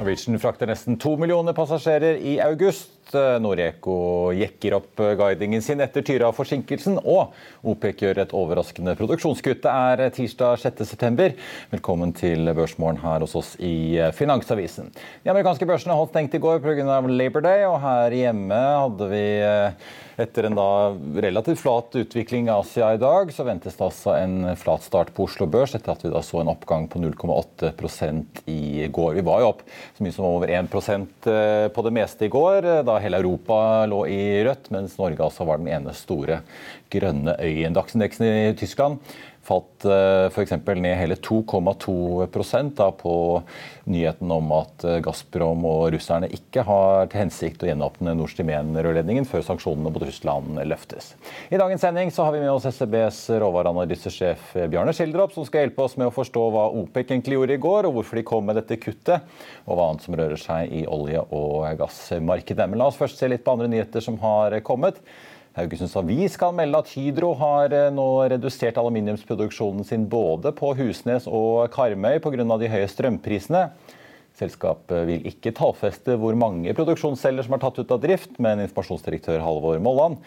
Norwegian frakter nesten to millioner passasjerer i august. Noreco jekker opp guidingen sin etter tyra av forsinkelsen, og OPEC gjør et overraskende produksjonskutt. Det er tirsdag 6.9. Velkommen til Børsmorgen her hos oss i Finansavisen. De amerikanske børsene holdt stengt i går pga. Labor Day, og her hjemme hadde vi etter en relativt flat utvikling i Asia i dag, så ventes det altså en flat start på Oslo Børs etter at vi da så en oppgang på 0,8 i går. Vi var jo opp så mye som over 1% på det meste i går, da hele Europa lå i rødt, mens Norge altså var den ene store grønne øyen. Dagsindeksen i Tyskland falt f.eks. ned hele 2,2% på nyheten om at Gazprom og russerne ikke har til hensikt å gjenåpne Nord Stream 1-rørledningen før sanksjonene mot Russland løftes. I dagens sending så har vi med oss SEBs råvareanalysesjef Bjarne Skildrop som skal hjelpe oss med å forstå hva OPEC egentlig gjorde i går, og hvorfor de kom med dette kuttet, og hva annet som rører seg i olje- og gassmarkedet. Men la oss først se litt på andre nyheter som har kommet. Haugesunds Avis kan melde at Hydro har nå redusert aluminiumsproduksjonen sin både på Husnes og Karmøy pga. de høye strømprisene. Selskapet vil ikke tallfeste hvor mange produksjonsceller som er tatt ut av drift, men informasjonsdirektør Halvor Molland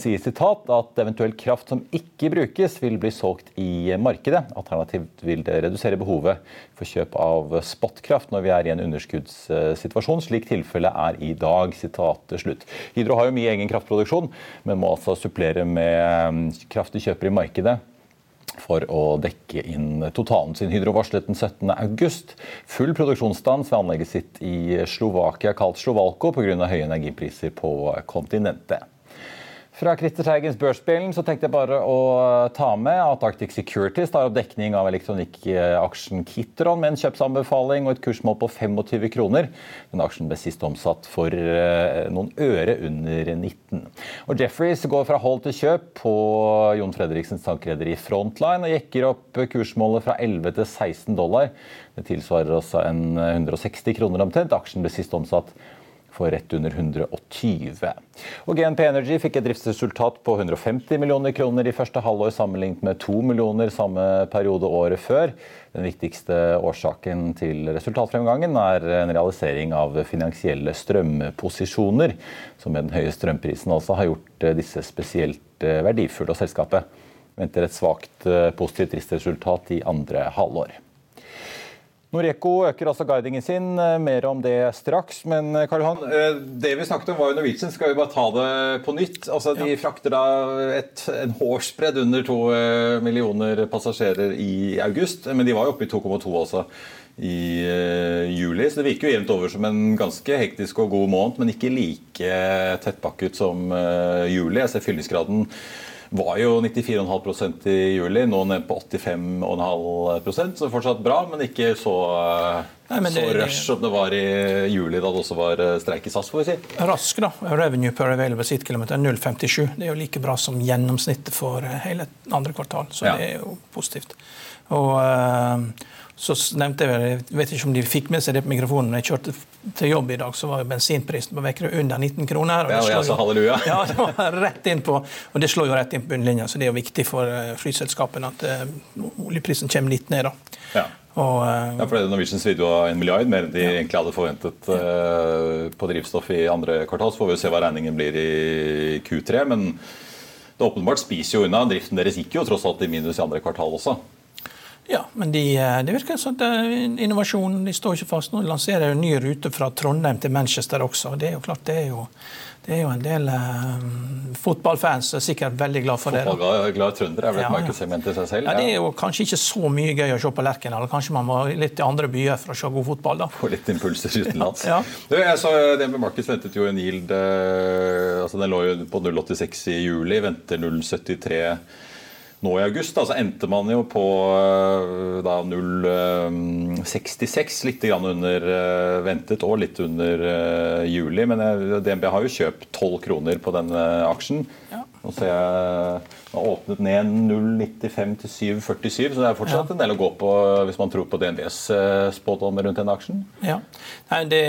sier sitat at eventuell kraft som ikke brukes, vil bli solgt i markedet. Alternativt vil det redusere behovet for kjøp av spotkraft når vi er i en underskuddssituasjon, slik tilfellet er i dag. Sitat slutt. Hydro har jo mye egen kraftproduksjon, men må altså supplere med kraft de kjøper i markedet for å dekke inn totalen sin. Hydro varslet den 17. august full produksjonsstans ved anlegget sitt i Slovakia, kalt Slovalko pga. høye energipriser på kontinentet. Fra Christer Teigens Børsspillen så tenkte jeg bare å ta med at Arctic Securities tar opp dekning av elektronikkaksjen Kitron med en kjøpsanbefaling og et kursmål på 25 kroner. Den aksjen ble sist omsatt for noen øre under 19. Og Jefferies går fra hold til kjøp på Jon Fredriksens tankrederi Frontline og jekker opp kursmålet fra 11 til 16 dollar. Det tilsvarer også en 160 kroner omtrent. Aksjen ble sist omsatt for rett under 120. Og GNP Energy fikk et driftsresultat på 150 millioner kroner i første halvår sammenlignet med 2 millioner samme periode året før. Den viktigste årsaken til resultatfremgangen er en realisering av finansielle strømposisjoner, som med den høye strømprisen altså har gjort disse spesielt verdifulle. Og selskapet venter et svakt positivt driftsresultat i andre halvår. Noreco øker altså guidingen sin. Mer om det straks. Men Karl Johan, det vi snakket om var jo Norwegian. Skal vi bare ta det på nytt? Altså, De frakter da et, en hårsbredd under to millioner passasjerer i august. Men de var jo oppe i 2,2 også i juli. Så det virker jo jevnt over som en ganske hektisk og god måned, men ikke like tettpakket som juli. Jeg ser fyllingsgraden var jo 94,5% i juli, nå ned på 85,5% så fortsatt bra, men ikke så, Nei, men det, så rush som det var i juli, da det også var streik i SAS. får vi si. Rask, da. Revenue per available seat kilometer 0,57. Det er jo like bra som gjennomsnittet for hele andre kvartal, så ja. det er jo positivt. Og så nevnte jeg, jeg vet ikke om de fikk med seg det på mikrofonen, men jeg kjørte til jobb i dag, så var bensinprisen på Vekerø under 19 kroner. Og ja, og jeg sa halleluja. Ja, det var rett inn på, og det slår jo rett inn på bunnlinja, så det er jo viktig for eh, flyselskapene at uh, oljeprisen kommer litt ned. da. Ja. Og, uh, ja, for Norwegian svidde jo en milliard mer enn de ja. egentlig hadde forventet uh, på drivstoff i andre kvartal. Så får vi se hva regningen blir i Q3. Men det åpenbart spiser jo unna. Driften deres gikk jo tross alt i minus i andre kvartal også. Ja, men de, eh, det virker som innovasjon de står ikke fast. Nå lanserer jo ny rute fra Trondheim til Manchester også. Det er jo klart, det er jo, det er jo en del um, fotballfans som er sikkert veldig glad for det. Fotballglade trøndere er vel et ja, markedssegment i seg selv? Ja, Det er jo kanskje ikke så mye gøy å se på Lerkendal. Kanskje man må litt til andre byer for å se god fotball, da. Få litt impulser utenlands. ja. Du, jeg så DNB Markets ventet jo en yield altså Den lå jo på 0,86 i juli, venter 0,73 nå i august da, så endte man jo på eh, 0,66, eh, litt grann under uh, ventet og litt under juli. Men DNB har jo kjøpt 12 kroner på denne aksjen. Ja. Nå ser jeg har åpnet ned 0,95 til 7,47, så det er fortsatt ja. en del å gå på hvis man tror på DNBs spådommer rundt denne aksjen? Ja. Nei, det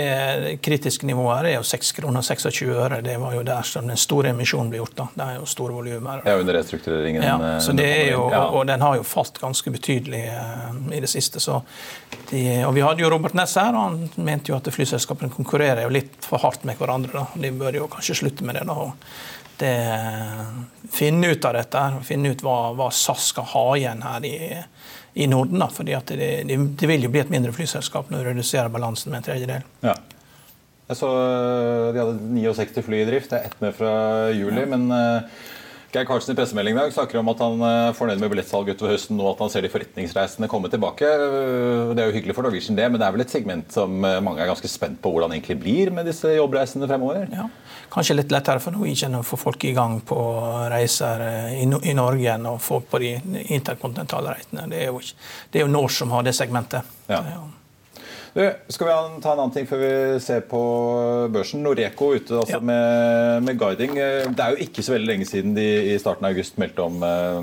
kritiske nivået her er jo 6 kroner 26 øre. Det var jo der som den store emisjonen ble gjort. da. Det er jo store volumer. Ja, under restruktureringen. Ja, så det er jo, og den har jo falt ganske betydelig i det siste. så de, og Vi hadde jo Robert Ness her, og han mente jo at flyselskapene konkurrerer jo litt for hardt med hverandre. da. De bør jo kanskje slutte med det. da, og det, finne ut av dette, finne ut hva, hva SAS skal ha igjen her i, i Norden. Da, fordi det, det, det, vil jo bli et mindre flyselskap når du reduserer balansen med en tredjedel. Ja. Jeg så De hadde 69 fly i drift, det er ett med fra juli. Ja. men uh, Geir Karlsen i pressemelding i dag snakker om at han er eh, fornøyd med billettsalg utover høsten og at han ser de forretningsreisende komme tilbake. Eh, det er jo hyggelig for Norwegian, det, men det er vel et segment som mange er ganske spent på hvordan det egentlig blir med disse jobbreisende fremover? Ja kanskje litt lettere for Norwegian å få folk i gang på reiser eh, i, Norge enn å få på de interkontinentale reitene. Det er jo, det er jo Norse som har det segmentet. Ja. Du, skal vi ta en annen ting før vi ser på børsen? Noreco ute altså, ja. med, med, guiding. Det er jo ikke så veldig lenge siden de i starten av august meldte om eh,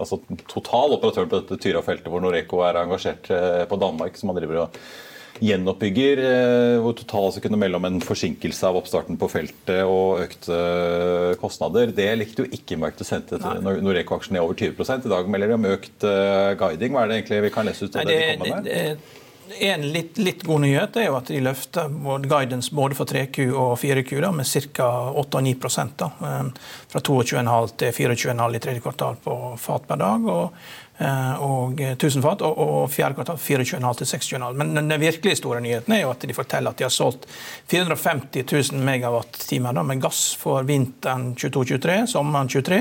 altså, total operatør på dette Tyra-feltet, hvor Noreco er engasjert eh, på Danmark. som man driver og gjenoppbygger, hvor Total altså kunne melde om en forsinkelse av oppstarten på feltet og økte kostnader. Det likte jo ikke Markedet sendte til Noreco-aksjen ned over 20 I dag melder de om økt guiding. Hva er det egentlig vi kan lese ut av det, det de kommer med? Det, en litt, litt, god nyhet er jo at de løfter guidance både for 3Q og 4Q da, med ca. 8-9 da, Fra 22,5 til 24,5 i tredje kvartal på fat per dag. og Eh, og 1000 fat, og, og fjerde kvartal 24,5 til 60,5. Men den virkelig store nyheten er jo at de forteller at de har solgt 450 000 megawatt-timer med gass for vinteren 22-23, sommeren 23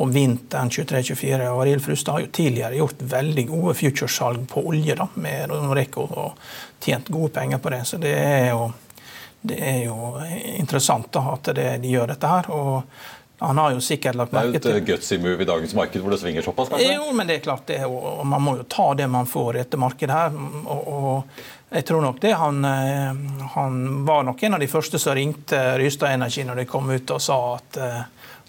og vinteren 23-24. Og Arild Frustad har jo tidligere gjort veldig gode future-salg på olje da, med Noreco og tjent gode penger på det. Så det er jo, det er jo interessant da, at det, de gjør dette her. og han har jo sikkert lagt merke til Det er jo et gutsy move i dagens marked hvor det svinger såpass, kanskje? Jo, men det er klart det. Og man må jo ta det man får i dette markedet her. Og, og, jeg tror nok det. Han, eh, han, var nok en av de første som ringte Rystad Energi når de kom ut og sa at uh,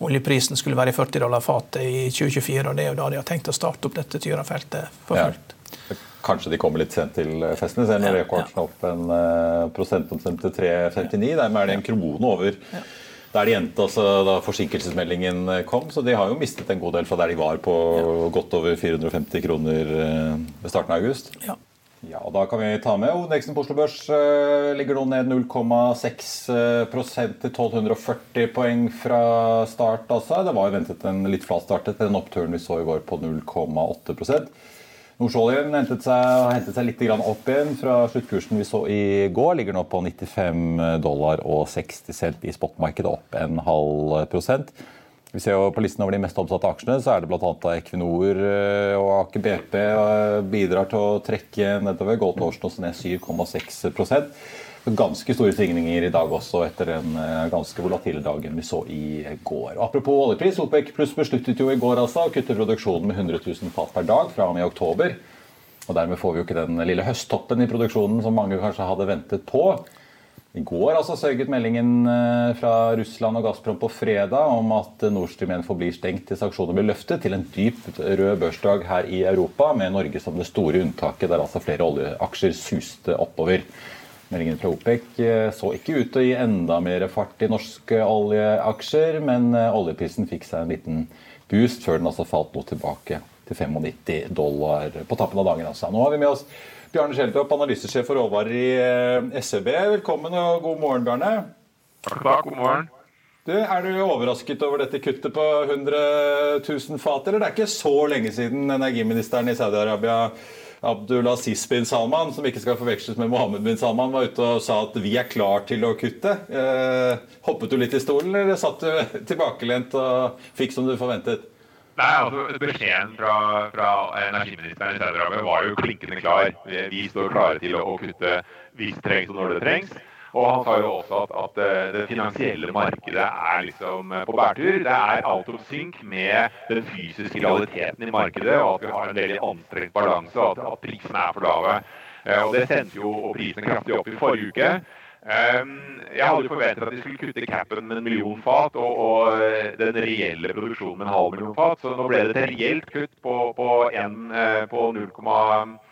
oljeprisen skulle være i 40 dollar fatet i 2024. Og det er jo da de har tenkt å starte opp dette Tyra-feltet for fullt. Ja. Kanskje de kommer litt sent til festen. Ser ja, rekorden ja. opp en uh, prosentomstemte 3,59. Dermed er det en krone over. Ja der de endte altså, da forsinkelsesmeldingen kom. Så de har jo mistet en god del fra der de var på ja. godt over 450 kroner eh, ved starten av august. Ja. Ja, og Da kan vi ta med Odeksen på Oslo Børs uh, ligger nå ned 0,6% til 1240 poeng fra start. Altså. Det var jo ventet en litt flat start etter den oppturen vi så i går på 0,8 Nordsjøoljen hentet hentet seg litt opp igjen fra sluttkursen vi så i går. Ligger nå på 95 dollar og 60 cent i spotmarkedet, opp en halv prosent. Vi ser jo På listen over de mest omsatte aksjene så er det bl.a. Equinor eh, og Aker BP eh, bidrar til å trekke nedover. Gold Ocean også ned 7,6 ganske store svingninger i dag også, etter den eh, ganske volatile dagen vi så i går. Og apropos oljepris, OPEC pluss besluttet jo i går altså å kutte produksjonen med 100 000 fat per dag fra og med oktober. Og Dermed får vi jo ikke den lille høsttoppen i produksjonen som mange kanskje hadde ventet på. I går altså sørget meldingen eh, fra Russland og Gazprom på fredag om at Nord Stream 1 forblir stengt til sanksjoner blir løftet, til en dyp rød børsdag her i Europa, med Norge som det store unntaket, der altså flere oljeaksjer suste oppover. Meldingen fra OPEC eh, så ikke ut til å gi enda mer fart i norske oljeaksjer, men eh, oljeprisen fikk seg en liten boost før den altså falt noe tilbake til 95 dollar på tappen av dagen. Altså. Nå har vi med oss Bjarne Schjelderup, analysesjef for råvarer i eh, SEB. Velkommen og god morgen, Bjarne. Takk, takk. God morgen. Du, er du overrasket over dette kuttet på 100 000 fat? Eller det er ikke så lenge siden energiministeren i Saudi-Arabia Abdulaziz bin Salman, som ikke skal forveksles med Mohammed bin Salman, var ute og sa at vi er klar til å kutte. Eh, hoppet du litt i stolen, eller satt du tilbakelent og fikk som du forventet? Nei, altså Beskjeden fra, fra energiministeren i Saudi-Arabia var jo klinkende klar. Vi, står klare til å kutte hvis det trengs og når det trengs. Og han sa jo også at, at eh, det finansielle markedet er liksom eh, på bærtur. Det er out of sync med den fysiske realiteten i markedet, og at vi har en veldig anstrengt balanse, og at, at prisene er for lave. Eh, og Det sendte jo prisene kraftig opp i forrige uke. Jeg hadde forventet at de skulle kutte capen med en million fat og, og, den reelle produksjonen med en halv million fat. Så nå ble det et reelt kutt på, på, på 0, Eh,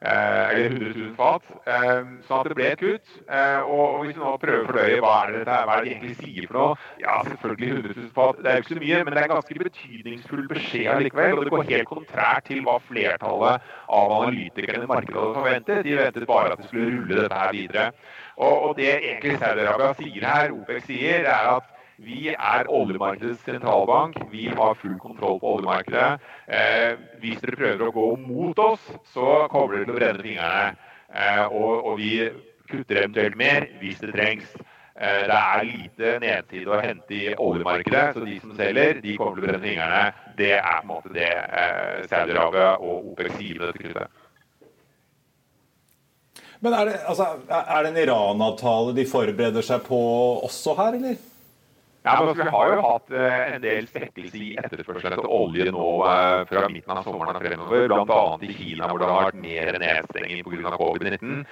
eller 100 000 fat. Eh, sånn at det ble et kutt. Eh, og hvis vi nå prøver å fordøye hva er det, hva er det de egentlig sier for noe Ja, selvfølgelig 100 000 fat. Det er jo ikke så mye, men det er en ganske betydningsfull beskjed likevel. Og det går helt kontrært til hva flertallet av analytikerne i markedet hadde forventet. De ventet bare at det skulle rulle dette her videre. Og, og det egentlig Saudi-Arabia sier her, OPEC sier, er at vi er oljemarkedets sentralbank. Vi har full kontroll på oljemarkedet. Eh, hvis dere prøver å gå mot oss, så kommer dere til å brenne fingrene. Eh, og, og, vi kutter eventuelt mer hvis det trengs. Eh, det er lite nedtid å hente i oljemarkedet, så de som selger, de kommer til å brenne fingrene. Det er på en måte det eh, Saudi-Arabia og OPEC sier med dette kuttet. Men er det, altså, er det en Iran-avtale de forbereder seg på også her, eller? Ja, men Vi har jo hatt eh, en del svekkelse i etterspørselen etter olje nå eh, fra midten av sommeren og fremover. Bl.a. i Kina, hvor det har vært mer nedstenging pga. covid-19.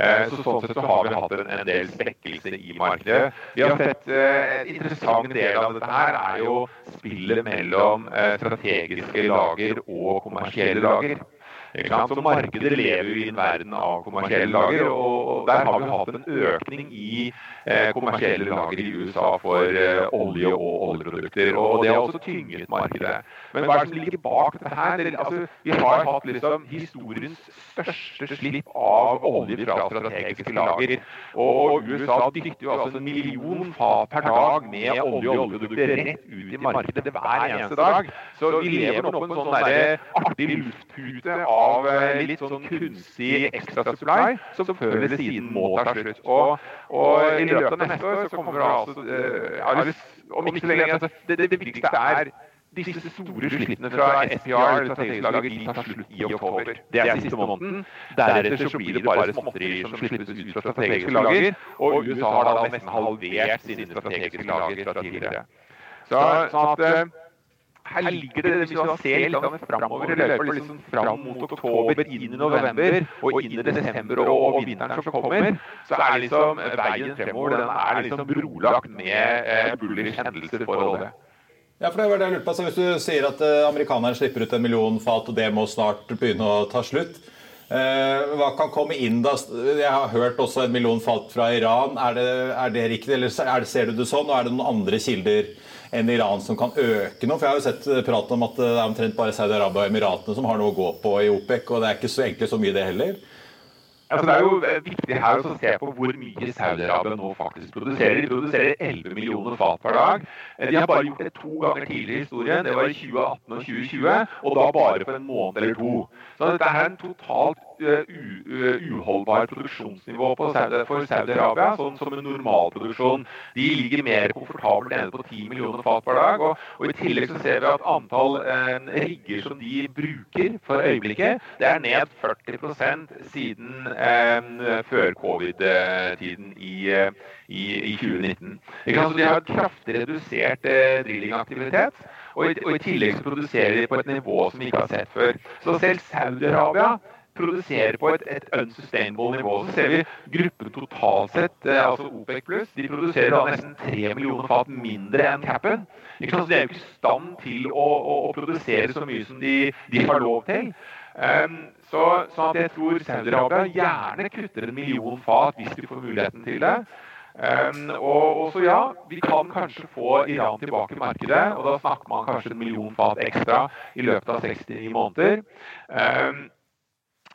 Eh, så Sånn sett så har vi hatt en, del svekkelse i markedet. Vi har sett En interessant del av dette her er jo spillet mellom strategiske lager og kommersielle lager. Så Markedet lever i en verden av kommersielle lager, og der har vi hatt en økning i eh, kommersielle lager i USA for eh, olje og oljeprodukter. og Det har også tynget markedet. Men hva er det som ligger bak dette her? Altså, vi har hatt liksom historiens største slipp av olje fra strategiske lager. Og USA dytter jo altså en million fat per dag med olje og oljeprodukter rett ut i markedet hver eneste dag. Så vi lever nå på en sånn artig luftpute av av eh, litt sånn kunstig ekstra supply, som før eller siden må ta slutt. Og, og i løpet av neste år så kommer det altså uh, Om ikke lenge altså, det, det, viktigste er disse store slippene fra SPR, strategisk lager, de tar slutt i oktober. Det er siste måneden. Deretter så blir det bare småtterier som slippes ut fra strategiske lager. Og USA har da nesten halvert sine strategiske lager fra tidligere. Så, sånn at her ligger det, hvis man ser litt framover i løpet liksom fram mot oktober, inn i november og inn i desember og, og vinteren som kommer, så er liksom veien fremover den er liksom brolagt med eh, bullish hendelser for olje. Ja, for det var det jeg lurte på. Så hvis du sier at uh, amerikanerne slipper ut en million fat, og det må snart begynne å ta slutt, uh, hva kan komme inn da? Jeg har hørt også en million fat fra Iran. Er det, er det riktig, eller det, ser du det sånn? Og er det noen andre kilder enn Iran som kan øke noe. For Jeg har jo sett eh, prat om at det er omtrent bare Saudi-Arabia og Emiratene som har noe å gå på i OPEC, og det er ikke så egentlig så mye, det heller. Altså, det er jo eh, viktig her å se på hvor mye Saudi-Arabia nå faktisk produserer. De produserer 11 millioner fat per dag. Eh, de har bare gjort det to ganger tidligere i historien. Det var i 2018 og 2020, og da bare for en måned eller to. Så dette er en totalt uholdbar produksjonsnivå Saudi, for Saudi-Arabia, sånn som en normalproduksjon. De ligger mer komfortabelt nede på 10 millioner fat per dag. Og, og, I tillegg så ser vi at antall eh, rigger som de bruker for øyeblikket, det er ned 40 siden eh, før covid-tiden i, i, i, 2019. Så de har kraftig redusert eh, drillingaktivitet. Og i, og i tillegg så produserer de på et nivå som vi ikke har sett før. Så selv Saudi-Arabia produserer på et, et unsustainable nivå. Så ser vi gruppen totalt sett, eh, altså OPEC pluss, de produserer da nesten 3 millioner fat mindre enn capen. Ikke sant? Så de er jo ikke i stand til å, å, å, produsere så mye som de, de har lov til. Um, så, så jeg tror Saudi-Arabia gjerne kutter en million fat hvis de får muligheten til det. Um, og, og, så ja, vi kan kanskje få Iran tilbake i markedet. Og da snakker man kanskje en million fat ekstra i løpet av 69 måneder. Um,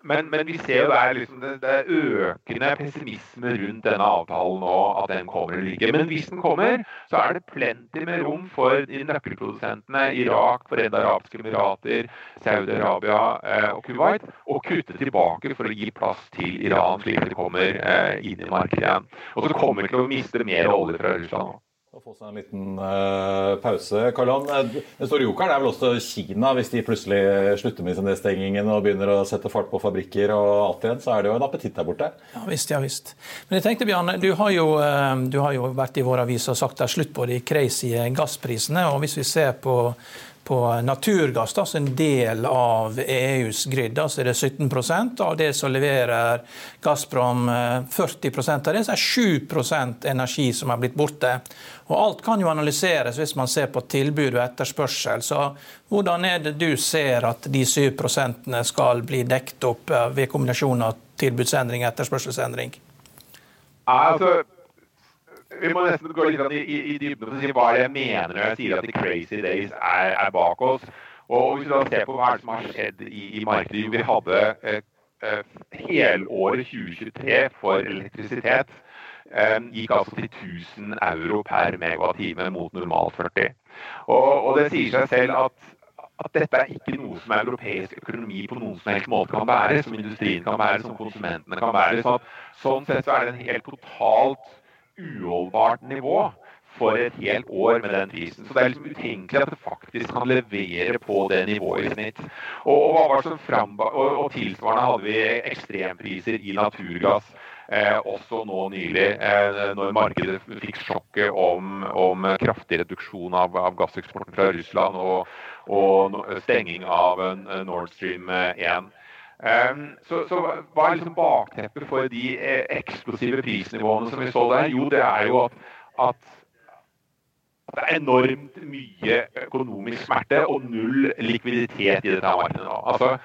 men, men, vi ser jo det liksom, det, det er økende pessimisme rundt denne avtalen nå, at den kommer eller ikke. Men hvis den kommer, så er det plenty med rom for de nøkkelprodusentene Irak, Forenede arabiske emirater, Saudi-Arabia eh, og Kuwait å kutte tilbake for å gi plass til Iran, slik at de kommer eh, inn i markedet igjen. Og så kommer vi til å miste mer olje fra Russland nå. Å få seg en liten uh, pause. Karlan, eh, den store jokeren er vel også Kina. Hvis de plutselig slutter med nedstengingen og begynner å sette fart på fabrikker og alt igjen, så er det jo en appetitt der borte. Ja visst, ja visst. Men jeg tenkte, Bjarne, du har jo, eh, du har jo vært i vår avis og sagt det er slutt på de crazy gassprisene. og Hvis vi ser på på naturgass, da, som en del av EUs grid. så er det 17% av det som leverer Gazprom. 40 eh, av det så er 7 energi som er blitt borte. Og Alt kan jo analyseres hvis man ser på tilbud og etterspørsel. Så Hvordan er det du ser at de 7% skal bli dekt opp eh, ved kombinasjon av tilbudsendring og etterspørselsendring? Altså, vi må nesten gå litt i, i, i dybden og si hva jeg mener når jeg sier at the crazy days er, er bak oss. Og hvis vi da ser på hva som har skjedd i, i markedet Vi hadde eh, eh, helåret 2023 for elektrisitet eh, gikk altså til 1000 euro per megawattime mot normalt 40. Og, og, det sier seg selv at, at dette er ikke noe som europeisk økonomi på noen som helst måte kan bære, som industrien kan bære, som konsumentene kan bære. Så, sånn sett så er det en helt totalt uholdbart nivå for et helt år med den prisen. Så det er liksom utenkelig at det faktisk kan levere på det nivået i snitt. Og, og, og, og tilsvarende hadde vi ekstrempriser i naturgass. Eh, også nå nylig, eh, når markedet fikk sjokket om, om kraftig reduksjon av, av, gasseksporten fra Russland og, og stenging av Nord Stream 1. Um, så, så, hva er liksom bakteppet for de eh, eksplosive prisnivåene som vi så der? Jo, det er jo at, at, det er enormt mye økonomisk smerte og null likviditet i dette markedet. Altså,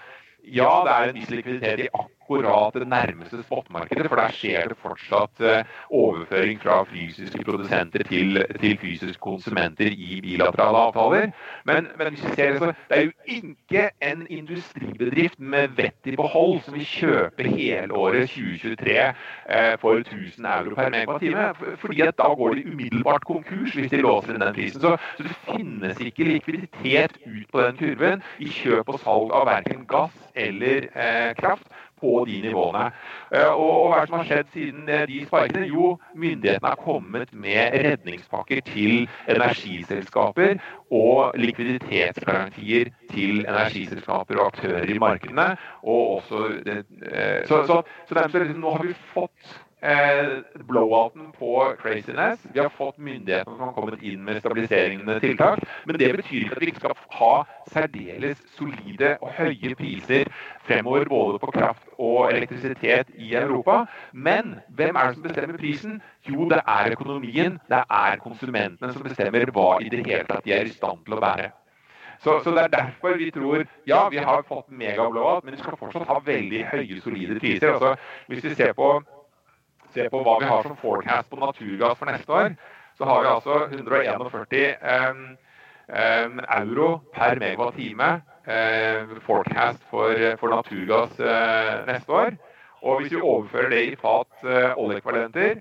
ja, det er en viss likviditet i akkurat akkurat det nærmeste spotmarkedet. For der skjer det fortsatt eh, overføring fra fysiske produsenter til, til fysiske konsumenter i bilaterale avtaler. Men, men hvis vi ser det, så det er jo ikke en industribedrift med vett i behold som vil kjøpe helåret 2023 eh, for 1000 euro per megawattime. fordi at da går de umiddelbart konkurs hvis de låser inn den prisen. Så, så det finnes ikke likviditet ut på den kurven i kjøp og salg av verken gass eller eh, kraft på de nivåene. Og, og, hva som har skjedd siden eh, de sparkene? Jo, myndighetene har kommet med redningspakker til energiselskaper og likviditetsgarantier til energiselskaper og aktører i markedene. Og også, eh, så, så, så så nå har vi fått eh, blowouten på craziness. Vi har fått myndighetene som har kommet inn med stabiliserende tiltak. Men det betyr ikke at vi ikke skal ha særdeles solide og høye priser fremover både på kraft og elektrisitet i Europa. Men hvem er det som bestemmer prisen? Jo, det er økonomien. Det er konsumentene som bestemmer hva i det hele tatt de er i stand til å bære. Så, så, Det er derfor vi tror ja, vi har fått megablowout, men vi skal fortsatt ha veldig høye, solide priser. Altså, hvis vi ser på se på hva vi har som forecast på naturgass for neste år, så har vi altså 141 um, um, euro per megawatt-time uh, forecast for, for naturgass uh, neste år. Og hvis vi overfører det i fat uh, oljeekvalenter,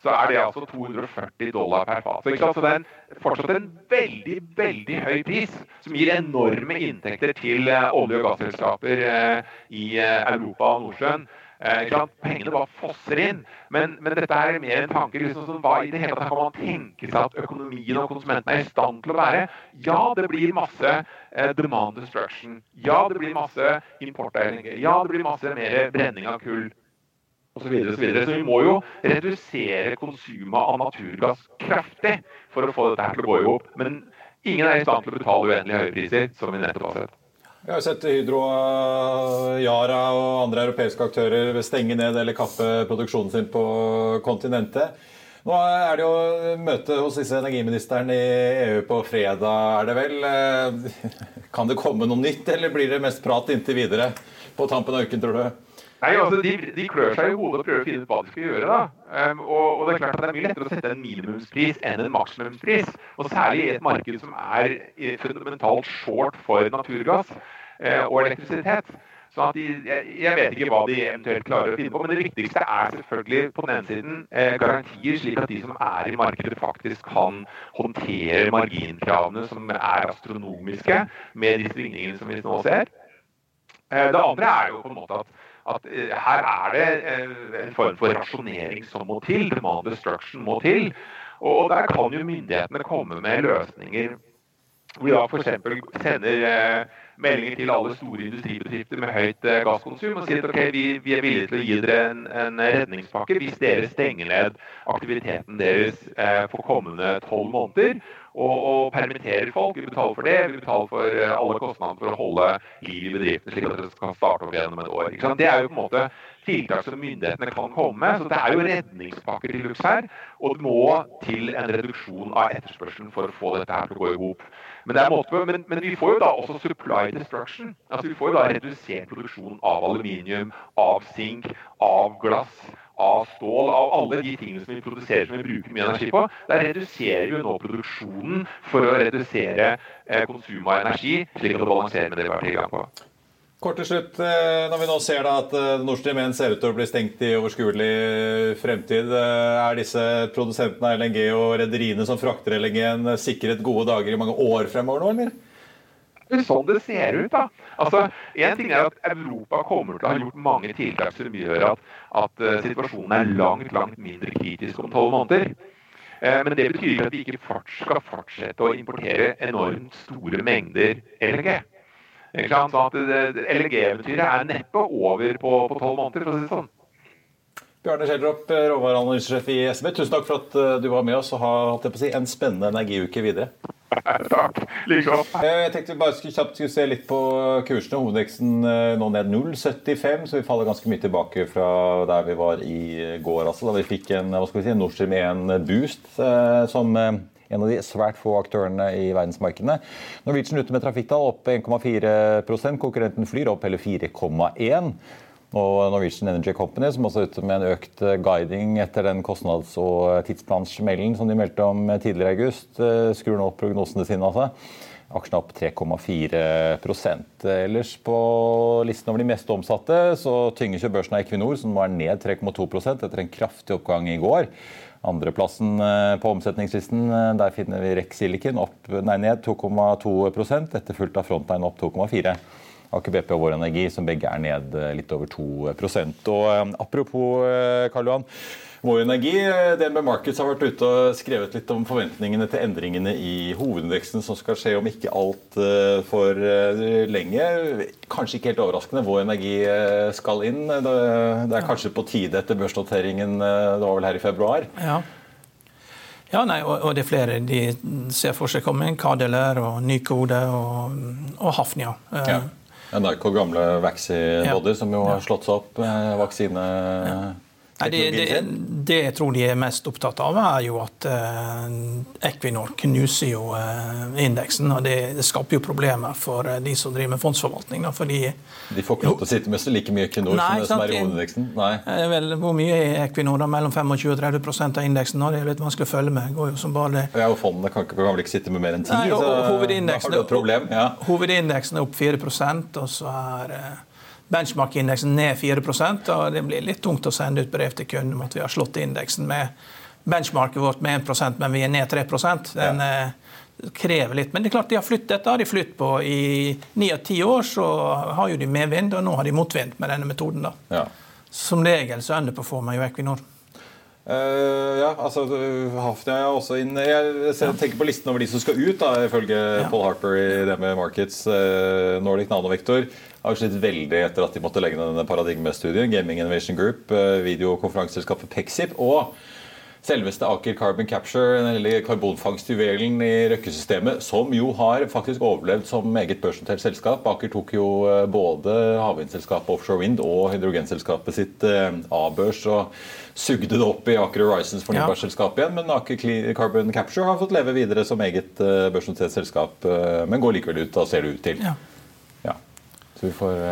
så er det altså 240 dollar per fat. Så, så det er fortsatt en veldig veldig høy pris, som gir enorme inntekter til uh, olje- og gasselskaper uh, i Europa og Nordsjøen. Eh, Pengene bare fosser inn. Men, men, dette er mer en tanke liksom, som hva i det hele tatt kan man tenke seg at økonomien og konsumentene er i stand til å være? Ja, det blir masse eh, demand destruction. Ja, det blir masse importdelinger. Ja, det blir masse mer brenning av kull. Og så, videre, og så, videre. så vi må jo redusere konsumet av naturgass kraftig for å få dette her til å gå i hop. Men ingen er i stand til å betale uendelig høye priser, som vi nettopp har sett. Vi har sett Hydro, Yara og andre europeiske aktører stenge ned eller kappe produksjonen sin på kontinentet. Nå er det jo møte hos disse energiministeren i EU på fredag, er det vel. Kan det komme noe nytt, eller blir det mest prat inntil videre på tampen av uken, tror du? Nei, altså De, de klør seg i hodet og prøver å finne ut hva de skal gjøre. da. Um, og, og, Det er klart at det er mye lettere å sette en minimumspris enn en maksimumspris. Og Særlig i et marked som er fundamentalt short for naturgass uh, og elektrisitet. Så at de, jeg, jeg, vet ikke hva de eventuelt klarer å finne på, men det viktigste er selvfølgelig på den ene siden eh, garantier, slik at de som er i markedet faktisk kan håndtere marginkravene som er astronomiske med de svingningene som vi nå ser. Eh, det andre er jo på en måte at at eh, her er det eh, en form for rasjonering som må til. Demand destruction må til. Og der kan jo myndighetene komme med løsninger hvor vi da f.eks. sender eh, meldinger til alle store industribedrifter med høyt gasskonsum og sier at okay, vi, vi, er villige til å gi dere en, en redningspakke hvis dere stenger ned aktiviteten deres eh, for kommende tolv måneder og, og permitterer folk. Vi betaler for det. Vi betaler for eh, alle kostnadene for å holde liv i bedriften, slik at dere skal starte opp gjennom et år. Det er jo på en måte tiltak som myndighetene kan komme med. Så det er jo redningspakker til luks her. Og det må til en reduksjon av etterspørselen for å få dette her til å gå i hop. Men, men, men, vi får jo da også supply destruction. Altså Vi får jo da redusert produksjon av aluminium, av sink, av glass av stål, av alle de tingene som vi produserer som vi bruker mye energi på. Der reduserer vi nå produksjonen for å redusere eh, konsumet av energi, slik at det balanserer med det vi har tilgang på. Kort til slutt, eh, Når vi nå ser da at eh, Nord Stream 1 ser ut til å bli stengt i overskuelig fremtid, er disse produsentene av LNG og rederiene som frakter LNG-en sikret gode dager i mange år fremover nå, eller? Er sånn det ser ut. da. Altså, en ting er at Europa kommer til å ha gjort mange tiltak som gjør at, at situasjonen er langt langt mindre kritisk om tolv måneder. Men det betyr ikke at vi ikke skal fortsette å importere enormt store mengder LNG. Sånn at LNG-eventyret er neppe over på tolv måneder, for å si det sånn. Bjarne Schjelderup, råvareanalysesjef i SB, tusen takk for at eh, du var med oss og har si, en spennende energiuke videre. Takk. Like godt. jeg tenkte vi bare skulle kjapt skulle se litt på kursene. Hovedveksten eh, nå ned 0,75, så vi faller ganske mye tilbake fra der vi var i går. Altså, da vi fikk en hva skal vi si, Nord Stream 1-boost eh, som en av de svært få aktørene i verdensmarkedene. Norwegian ute med trafikktall opp 1,4% konkurrenten Flyr opp hele 4,1 og Norwegian Energy Company, som også er ute med en økt eh, guiding etter den kostnads- og tidsplanssmellen som de meldte om eh, tidligere i august. Eh, skrur nå opp prognosene sine. altså. Aksjen opp 3,4% Ellers på listen over de mest omsatte så tynger ikke børsen av Equinor, som nå er ned 3,2% etter en kraftig oppgang i går. Andreplassen på omsetningslisten, der finner vi Rex Silicon opp, nei, ned 2,2% etterfulgt av Frontline opp 2,4 Aker BP og Vår Energi, som begge er ned eh, litt over 2 Og eh, Apropos eh, Karl Johan. Vår Energi, DNB Markets har vært ute og skrevet litt om forventningene til endringene i hovedindeksen som skal skje om ikke altfor lenge. Kanskje ikke helt overraskende. Vår Energi skal inn. Det er kanskje på tide etter børsnoteringen, det var vel her i februar? Ja. Ja, nei, og, og, det er flere de ser for seg komme. Kadeler og Nykode og, og Hafnia. Ja. NRK gamle Vaxi-body, ja. som jo har slått seg opp vaksine... Ja. Nei, det, det, det, jeg tror de er mest opptatt av, er jo at eh, Equinor knuser jo eh, indeksen. og det, skaper jo problemer for eh, de som driver med fondsforvaltning. Da, fordi, de får ikke lov til å sitte med så like mye Equinor nei, som det som er i hovedindeksen? Nei. Vel, hvor mye er Equinor? da? Mellom 25 og 30 av indeksen? Da? Det er litt vanskelig å følge med. Går jo som bare det. Ja, og Fondene kan, kan, vel ikke sitte med mer enn 10? Nei, og, og, hovedindeksen, da har du et problem. Ja. Hovedindeksen er opp 4 og så er benchmark-indeksen ned 4% og Det blir litt tungt å sende ut brev til kunden om at vi har slått indeksen med benchmarket vårt med 1% men vi er ned 3 Den ja. Eh, krever litt. Men det er klart de har flyttet dette har de flyttet på i ni av ti år. Så har jo de medvind, og nå har de motvind med denne metoden. da. Ja. Som regel så underperformer jo Equinor. Uh, ja, altså Hafnia er også inne Jeg tenker på listen over de som skal ut, da, ifølge ja. Paul Harper i det med Markets. Uh, Nordic Nanovektor har slitt veldig etter at de måtte legge ned denne paradigmestudien. Gaming Innovation Group, uh, videokonferanseselskapet Pexip og selveste Aker Carbon Capture, eller karbonfangstjuvelen i Røkke-systemet, som jo har faktisk overlevd som eget børsnotert selskap. Aker tok jo eh, både havvindselskapet Offshore Wind og hydrogenselskapet sitt eh, A-børs og sugde det opp i Aker Horizons fornybarselskap igjen. Men Aker Carbon Capture har fått leve videre som eget eh, børsnotert selskap, men går likevel ut, da ser det ut til. Ja. ja. Så vi får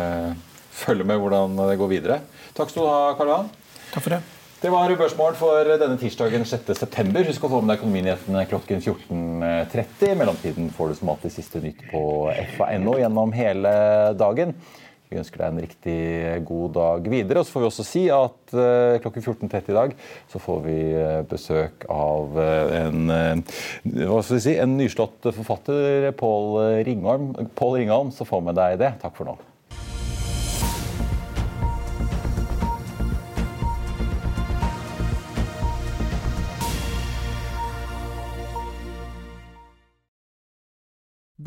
følge med hvordan det går videre. Takk skal du ha, Karl Johan. Takk for det. Det var børsmål for denne tirsdagen 6.9. Husk å få med deg Økonominyhetene klokken 14.30. I mellomtiden får du som alltid siste nytt på fa.no gjennom hele dagen. Vi ønsker deg en riktig god dag videre. Og så får vi også si at uh, klokken 14.30 i dag så får vi uh, besøk av uh, en, hva skal vi si, en nyslått forfatter, Pål Ringholm. Pål Ringholm, så få med deg det. Takk for nå.